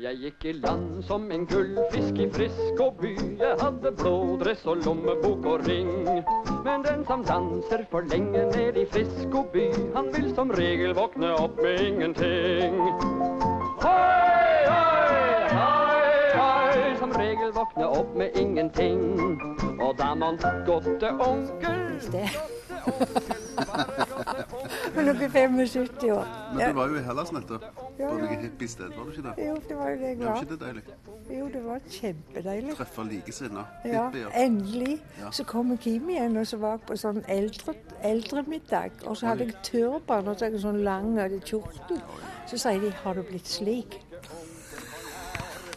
Jeg gikk i land som en gullfisk i Frisk og by. Jeg hadde blå dress og lommebok og ring. Men den som danser for lenge ned i Frisk og by, han vil som regel våkne opp med ingenting. Hei, hei, hei, hei, som regel våkne opp med ingenting. Og da man godte onkel til onkel. Men nå blir 75 år. Men du var jo i Hellas nettopp. På noe hippiested, var du ikke det? Jo, det var jo det jeg Det var var. ikke det deilig? Jo, det var kjempedeilig. Treffe likesinnede Ja, hippier. endelig. Ja. Så kom Kim igjen, og så var jeg på sånn eldre, eldremiddag. Og så hadde jeg turban og så hadde jeg sånn lang kjortel. Så sier de 'har du blitt slik'?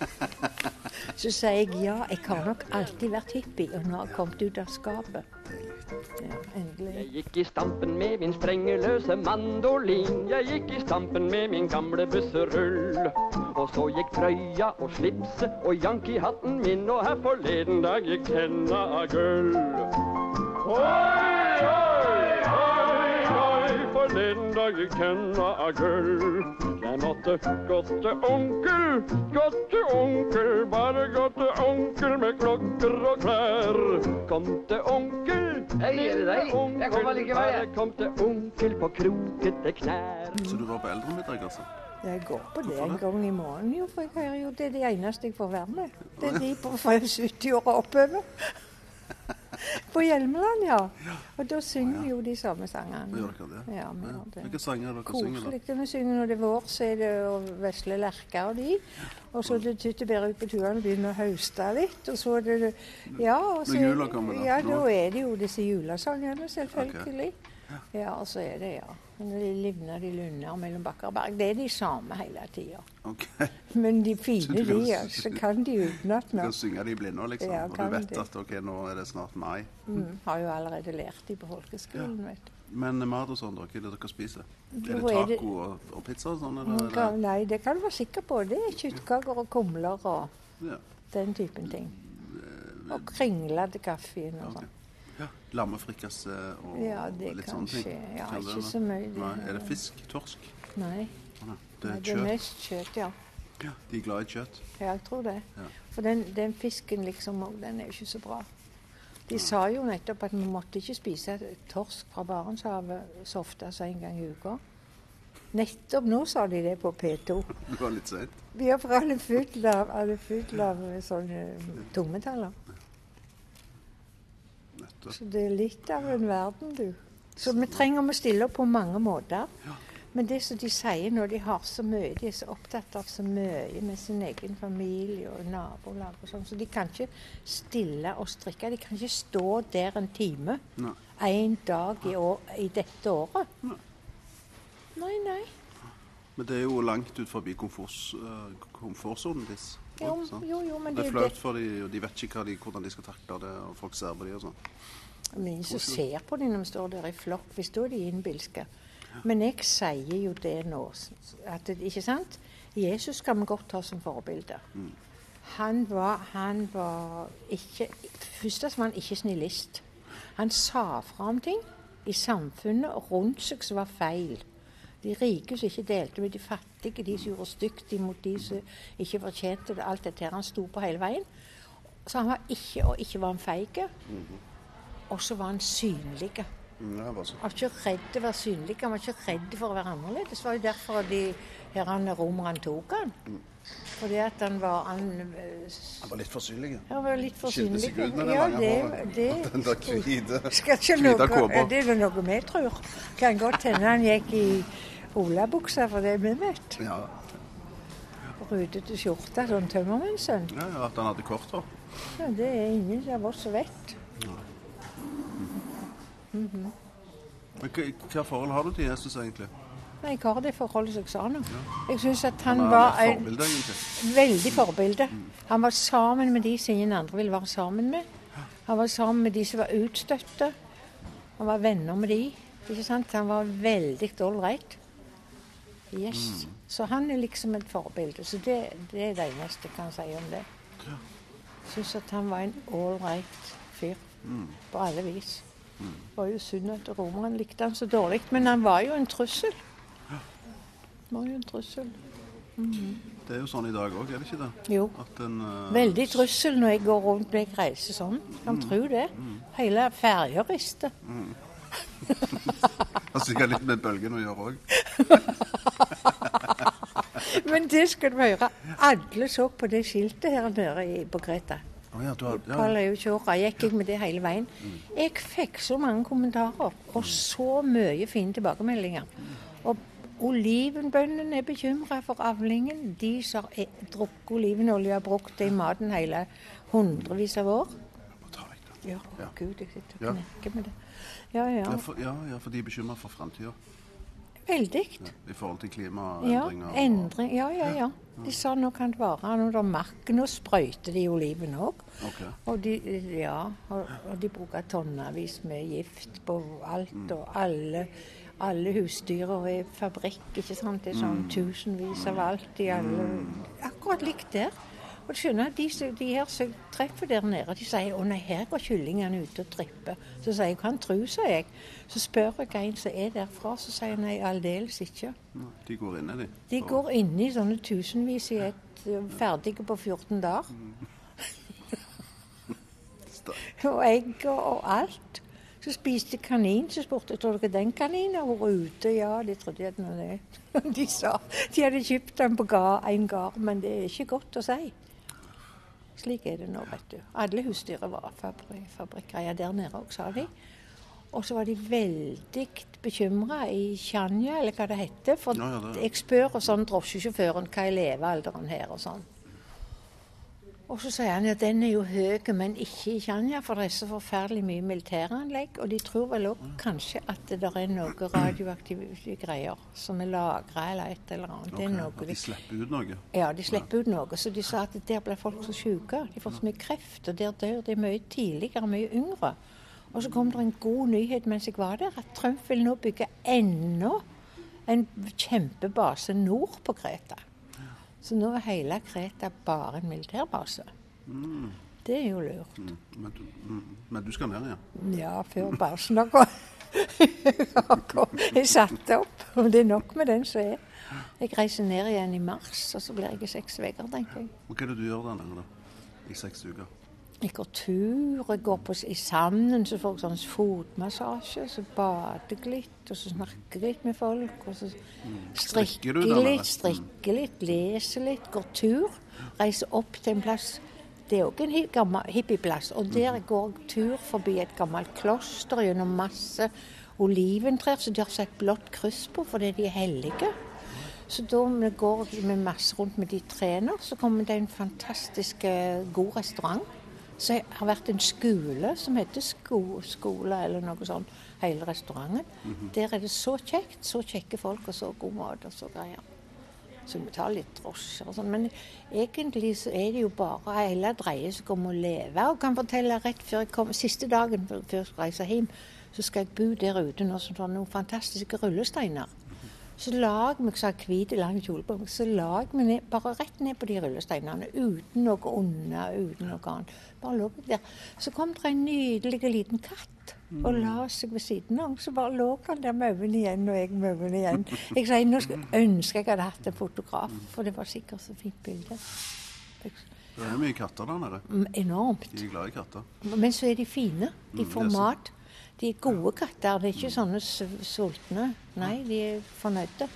Så sier jeg ja, jeg har nok alltid vært hippie, og nå har jeg kommet ut av skapet. Ja, endelig. Jeg gikk i stampen med min sprengeløse mandolin. Jeg gikk i stampen med min gamle busserull. Og så gikk trøya og slipset og yankee-hatten min, og her forleden dag gikk tenna av gull. Oi, oi, oi, oi, forleden dag gikk tenna av gull. Jeg måtte gå til onkel, gå til onkel, bare gå til onkel med klokker og klær. Kom til onkel, Er det deg? Jeg kommer onkel, likevel, jeg. kom til onkel på krokete knær. Så du var på eldremiddag, altså? Jeg går på det en gang i måneden, jo, for jeg hører jo det er det eneste jeg får være med. Det er de på fra 70 år og oppover. På Hjelmeland, ja. Og da synger vi jo de samme sangene. Gjør dere det? Ja, vi gjør det. Hvilke sanger er dere synger da? Koselig. Vi synger når det er vår, så er det å vesle lerker og de. Og så er det tyttebær ut på turen og begynne å høste litt. Og så er det Ja, og så Når jula kommer, da? Ja, da er det jo disse julesangene, selvfølgelig. Ja, og så er det, ja. De livner de lunder mellom bakker og berg. Det er de samme hele tida. Ok. Men de fine, de, ja, så kan de utenat Du kan synge de i blinde, liksom. Ja, og du vet det. at ok, nå er det snart mai. Mm, har jo allerede lært de på folkeskolen, vet du. Men mat og sånn? Hva er det dere spiser? Er det taco og, og pizza og sånn? Mm, Eller, eller? Nei, det kan du være sikker på. Det er kjøttkaker og kumler og Ja. den typen ting. Og kringlete kaffe og sånn. sånn. Ja. Lammefrikassé og Ja, litt sånne ting? skje. Ja, det ikke så mye. Nei. Er det fisk? Torsk? Nei, nei. Det nei, er det er mest kjøtt, ja. Ja, de er glad i kjøtt. Ja, jeg tror det. Ja. For den, den fisken liksom, den er jo ikke så bra. De sa jo nettopp at vi måtte ikke spise torsk fra Barentshavet så ofte som en gang i uka. Nettopp nå sa de det på P2. Det var litt seint. Vi har for alle fulle av, alle full av sånne tungmetaller. Nettopp. Så det er litt av en verden, du. Så vi trenger å stille opp på mange måter. Men det som de sier når de har så mye, de er så opptatt av så mye med sin egen familie og nabolag og sånn, så de kan ikke stille og strikke. De kan ikke stå der en time Nei. en dag i, år, i dette året. Nei. Nei, nei. Men det er jo langt ut forbi eh, komfortsonen deres. Jo, jo, jo, men det det er flaut for dem, og de vet ikke de, hvordan de skal takle det, og folk ser på dem og sånn. Men ingen som ser på dem når vi står der i flokk. Hvis da er de innbilske. Men jeg sier jo det nå, at det, ikke sant? Jesus skal vi godt ha som forbilde. Han var, han var ikke Først var han ikke snillist. Han sa fra om ting i samfunnet rundt seg som var feil. De rike som ikke delte med de fattige, de som gjorde stygt imot de som ikke fortjente det. Alt dette her han sto på hele veien. Så han var ikke, og ikke var han feig. Og så var han synlig. Mm. Han var ikke redd for å være synlig, han var ikke redd for å være annerledes. Det var jo derfor de her han romerne tok han. Fordi at han var Han, Han var litt for synlig. han var litt for synlig. Ja, det, det Den der hvite kåpa. Det er noe vi tror. Kan godt hende han gikk i olabukser, for det vi vet. Ja, Rutete skjorte, sånn tømmermannssønn. ja, ja, at han hadde kort hår. Ja, det er ingen av oss som vet. Men hva, forhold har du til Jesus egentlig? Nei, hva har det forholdet som jeg sa nå? Jeg syns at han Han var et en forbilde, egentlig. veldig forbilde. Han var sammen med de som ingen andre ville være sammen med. Han var sammen med de som var utstøtte. Han var venner med de. Ikke sant? Han var veldig ålreit. Yes. Så han er liksom et forbilde. Så det, det er det eneste jeg kan si om det. Syns at han var en ålreit fyr på alle vis. Det Var jo synd at romerne likte han så dårlig, men han var jo en trussel. Var jo en trussel. Mhm. Det er jo sånn i dag òg, er det ikke det? Jo. At en, uh, Veldig trussel når jeg går rundt med jeg reiser sånn. Kan tro det. Hele ferja rister. Har sikkert litt med bølgen å gjøre òg. Men det skal du høre. Alle så på det skiltet her nede på Greta. Oh ja, du har, ja. Eukjora gikk jeg med det hele veien. Jeg fikk så mange kommentarer og så mye fine tilbakemeldinger. Og olivenbøndene er bekymra for avlingen. De som har drukket olivenolje og brukt det i maten hele hundrevis av år. Ja, gud, jeg sitter og knekker med det. Ja, ja. Ja, for, ja, ja, for de er bekymra for framtida. Veldig. I forhold til klimaendringer. Ja, endring. Ja, ja, ja. De sa nå kan det være når det er mark. Nå sprøyter de oliven òg. Okay. Og de, ja, og, og de bruker tonnevis med gift på alt, og alle, alle husdyra i fabrikk, ikke sant. Det er sånn tusenvis av alt i alle Akkurat likt der. Og du skjønner, de, de her som treffer der nede, de sier 'Å nei, her går kyllingene ute og tripper'. Så sier jeg 'Kan tru', sier jeg. Så spør jeg en som er derfra, så sier jeg nei, aldeles ikke. Nei, De går inn i de. De går inn i sånne tusenvis i et ferdige på 14 dager. Sta- Og egg og, alt. Så spiste kanin. Så spurte jeg tror dere den kaninen har vært ute. Ja, de trodde at det. De sa de hadde kjøpt den på en gard, men det er ikke godt å si. Slik er det nå, vet du. Alle husdyra var fabri fabrikkgreier der nede òg, sa de. Og så var de veldig bekymra i Chania, eller hva det heter. For Ja, ja, det- jeg spør sånn drosjesjåføren hva er levealderen her og sånn. Og så sier han at den er jo høy, men ikke i Chania, for det er så forferdelig mye militæranlegg. Og de tror vel òg kanskje at det er noe radioaktive greier som er lagra eller et eller annet. Det Ok, noe At de slipper ut noe. ja, de slipper ut noe. Så de sa at der blir folk så syke. De får så mye kreft, og der dør de mye tidligere, mye yngre. Og så kom det en god nyhet mens jeg var der, at Trump vil nå bygge enda en kjempebase nord på Kreta. Så nå er hele Kreta bare en militærbase. Det er jo lurt. Mm. Men, du, mm. Men du skal ned, ja? Ja, før basen har gått. Jeg satte opp, og det er nok med den som er. Jeg reiser ned igjen i mars, og så blir jeg i seks uker, tenker jeg. Og hva er det du gjør der nede, da? I seks uker? Jeg går tur, jeg går på, i Sanden, så får jeg sånn fotmassasje, så bader jeg litt, og så snakker jeg litt med folk, og så Strikker strikker litt, strikker litt, leser litt, går tur, reiser opp til en plass. Det er òg en gammel hippieplass, og der går jeg tur forbi et gammelt kloster gjennom masse oliventrær som de har satt blått kryss på fordi de er hellige. Så da vi går vi masse rundt med de trærne, så kommer det en fantastisk eh, god restaurant. Så det har vært en skole som heter sko, Skole eller noe sånt, hele restauranten. Der er det så kjekt, så kjekke folk og så god mat og så greier. Så vi tar litt drosjer og sånn. Men egentlig så er det jo bare hele dreier seg om å leve. Og kan fortelle rett før jeg kommer, siste dagen før jeg reiser hjem, så skal jeg bo der ute nå som får noen fantastiske rullesteiner. Så lag meg så hvit lang kjole på meg, så lag meg ned, bare rett ned på de rullesteinene. Uten noe under, uten noe annet. Bare lå jeg der. Så kom det en nydelig liten katt og la seg ved siden av. Så bare lå han der med øynene igjen, og jeg med øynene igjen. Jeg sa nå ønsker jeg hadde hatt en fotograf, for det var sikkert så fint bilde. Det er mye katter der nede. Mm, Enormt. De er glad i katter. Men så er de fine. De Mm, får mat. sant. mat. De er gode katter. Det er ikke sånne sultne. Nei, de er fornøyde.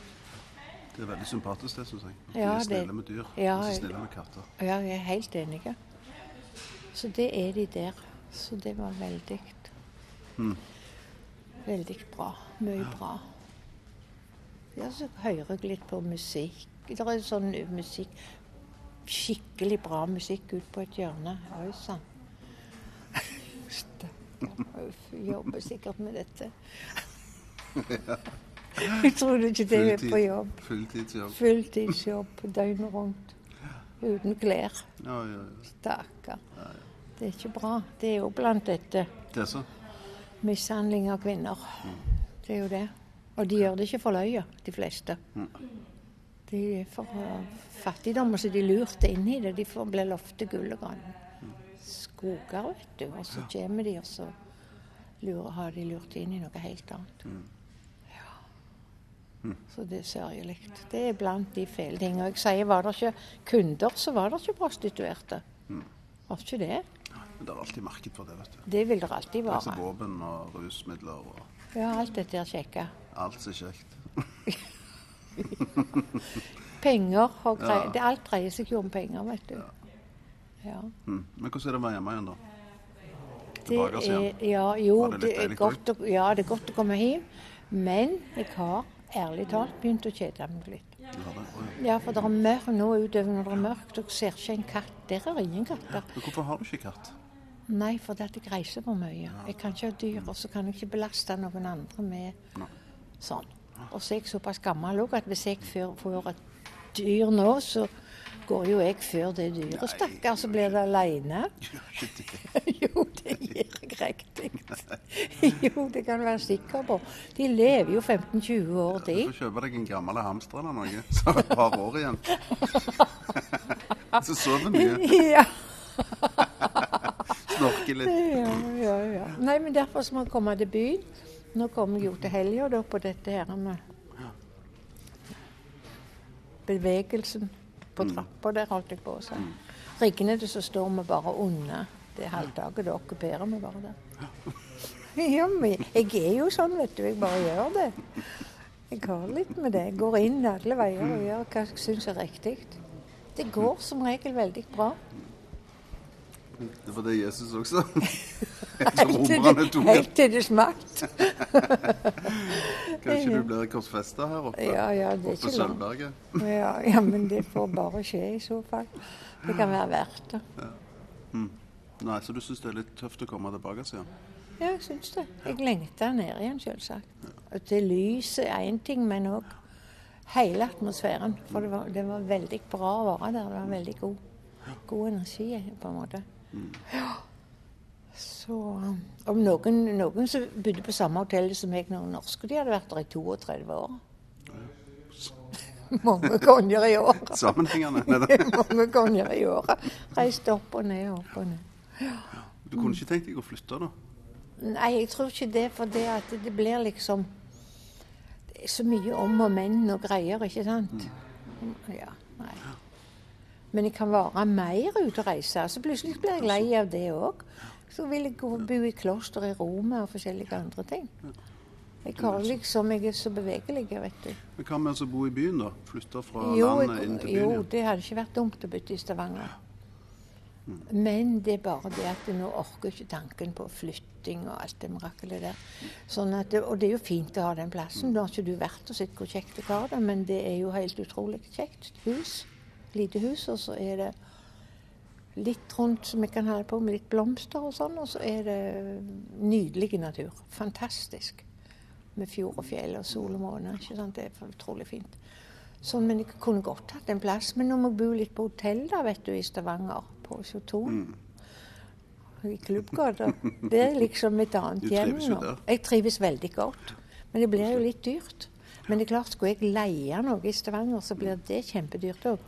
Det er veldig sympatisk, det, syns jeg. De Ja, er snille med dyr. ja, og snille med katter. Ja, jeg er helt enig. Så det er de der. Så det var veldig Veldig bra. Mye bra. Ja, så hører jeg litt på musikk. Det er sånn musikk Skikkelig bra musikk ut på et hjørne. Oi sann. Uff, Jobber sikkert med dette. Jeg trodde ikke det er på jobb. Fulltidsjobb. Fulltidsjobb døgnet rundt. Uten klær. Ja. Stakkar. Det er ikke bra. Det er jo blant dette Det så. mishandling av kvinner. Det er jo det. Og de gjør det ikke for løye, de fleste. De er for uh, fattigdom, så de lurte inn i det. De ble lovte gull og grønn. Skoger, vet du. Og så kommer de, og så lurer, har de lurt inn i noe helt annet. Ja. Så det er sørgelig. Det er blant de fæle tingene. Jeg sier, var det ikke kunder, så var det ikke prostituerte. Var ikke det? Men det er alltid marked for det, vet du. Det vil det alltid være. Altså våpen og rusmidler og Ja, alt dette er kjekke. alt som er kjekt. Penger og greier. Ja. Alt dreier seg jo om penger, vet du. Ja. Mm. Men hvordan er det å være hjemme igjen, da? Det Tilbake igjen. er, ja, jo, det det er godt å, ja, det er godt å komme hjem. Men jeg har ærlig talt begynt å kjede meg litt. Ja, for det er mørkt nå utover når det er mørkt, Dere ser ikke en katt. Der er ingen katter. Men hvorfor har du ikke katt? Nei, for det at jeg reiser for mye. Jeg kan ikke ha dyr, og så kan jeg ikke belaste noen andre med sånn. Og så er jeg såpass gammel òg at hvis jeg får et dyr nå, så går jo jeg før det dyret, stakkar, så blir det aleine. Jo, det gir jeg riktig. jo, det kan du være sikker på. De lever jo 15-20 år, Du får kjøpe deg en gammel hamster eller noe, så har du et par år igjen. så sover mye. ja, Snorker litt. ja, ja, ja. Nei, men derfor så må jeg komme til byen. Nå kommer jeg jo til helga på dette her med bevegelsen på trappa der, holdt jeg på å si. Riggene det så står vi bare unna. Det halvdagen, da okkuperer vi bare det. Ja, men jeg er jo sånn, vet du. Jeg bare gjør det. Jeg har litt med det. Jeg går inn alle veier og gjør hva jeg syns er riktig. Det går som regel veldig bra. Det var det Jesus også. Så Helt til det, tok Kanskje du blir korsfesta her oppe? Ja, ja, det Oppe på. Sølvberget? Ja, ja, men det får bare skje i så fall. Det kan være verdt det. Nei, så du syns det er litt tøft å komme tilbake igjen? Ja, jeg syns det. Jeg lengter ned igjen, selvsagt. Og til lyset er én ting, men òg hele atmosfæren. For det var, det var veldig bra å være der. Det var veldig god, god energi, på en måte. Ja. Så Om noen, noen som bodde på samme hotell som meg, noen norske, de hadde vært der i 32 år. Mange ganger i året. Sammenhengende? Mange ganger i året. Reiste opp og ned, opp og ned. Du kunne ikke tenkt deg å flytte, da? Nei, jeg tror ikke det, for det at det blir liksom Det er så mye om og men og greier, ikke sant? Ja, nei. Men jeg kan være mer ute og reise. Så plutselig blir jeg lei av det òg. Så vil jeg gå og bo i kloster i Roma og forskjellige andre ting. Jeg har liksom, jeg er så bevegelig, vet du. Men Hva med å bo i byen, da? Flytte fra Jo, landet inn til byen? Jo, det hadde ikke vært dumt å bytte i Stavanger. Men det er bare det at nå orker ikke tanken på flytting og alt det mirakelet der. Sånn at det, og det er jo fint å ha den plassen. Nå har ikke du vært og sett hvor kjekt det har men det er jo helt utrolig kjekt. Hus. Lite hus, og så er det litt rundt som vi kan holde på med litt blomster og sånn, og så er det nydelig natur. Fantastisk. Med fjord og fjell og sol og måne. ikke sant? Det er utrolig fint. Sånn, men jeg kunne godt hatt en plass. Men nå må jeg bo litt på hotell da, vet du, i Stavanger. På Choton. I Klubbgata. Det er liksom et annet hjem nå. Jeg trives veldig godt. Men det blir jo litt dyrt. Men det er klart, skulle jeg leie noe i Stavanger, så blir det kjempedyrt òg.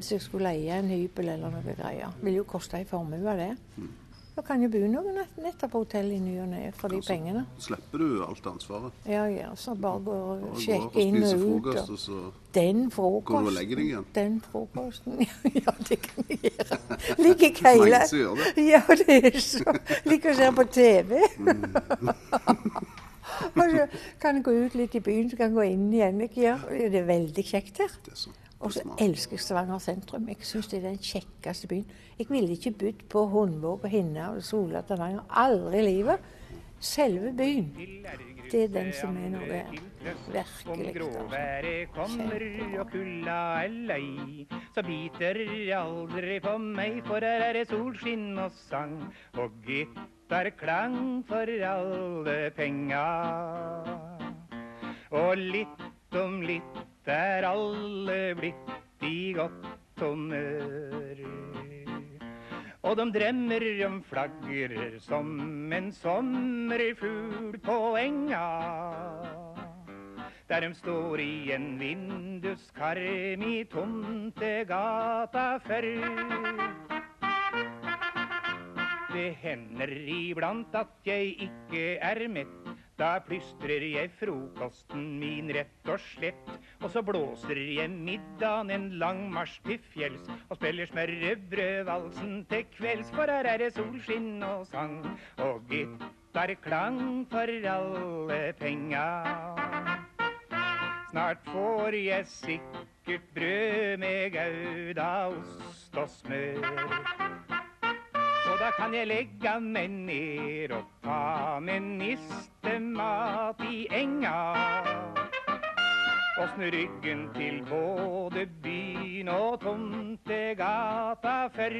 Hvis jeg skulle leie en hybel eller noe greier. Ville jo koste en formue, det. Mm. Da kan jeg bo noen netter på hotell i ny og ne for de Altså, pengene. Slipper du alt ansvaret? Ja, ja. Så bare gå og Og sjekke og inn og ut. frokost, Og og så den går du og frokosten. legger deg igjen? Den frokosten. Ja, det kan jeg gjøre. Gjør det. Ja, det er så Liker å se på TV. og så kan jeg gå ut litt i byen, så kan jeg gå inn igjen. Ikke? Ja, det er veldig kjekt her. Det er så Og så elsker jeg Stavanger sentrum. Jeg syns det er den kjekkeste byen. Jeg ville ikke bodd på Hundvåg og Hinna og Sola Stavanger. Aldri i livet. Selve byen. Det er den som er noe virkelig lei, så biter aldri på meg, for her er det solskinn og sang, og gitarklang for alle penga. Og litt om litt er alle blitt i godt humør. Og de drømmer om flagrer som en sommerfugl på enga. Der de står i en vinduskarm i tomtegata før. Det hender iblant at jeg ikke er mett Da plystrer jeg frokosten min rett og slett. Og så blåser jeg middagen en lang marsj til fjells. Og spiller smørrebrødvalsen til kvelds, for her er det solskinn og sang. Og gitarklang for alle penga. Snart får jeg sikkert brød med gouda, ost og smør. Og da kan jeg legge meg ned og ta med nistemat Og snu ryggen til både byen og tomtegata før.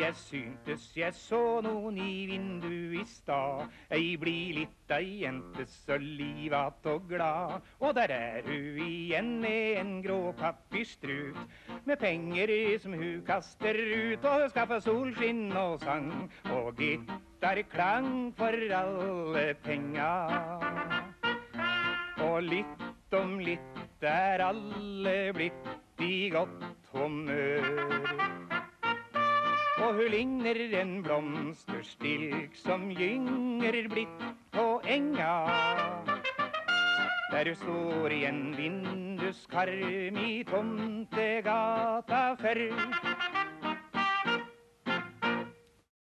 Jeg syntes jeg så noen i vinduet i stad. Ei blid lita jente så livat og glad. Og der er hun igjen med en grå papirstrut. Med penger som hun kaster ut. Og hun skaffer solskinn og sang. Og gitarklang for alle penga. Og litt om litt er alle blitt i godt humør. Og hun ligner en blomsterstilk som gynger blitt på enga. Der hun står i en vinduskarm i tomtegata før.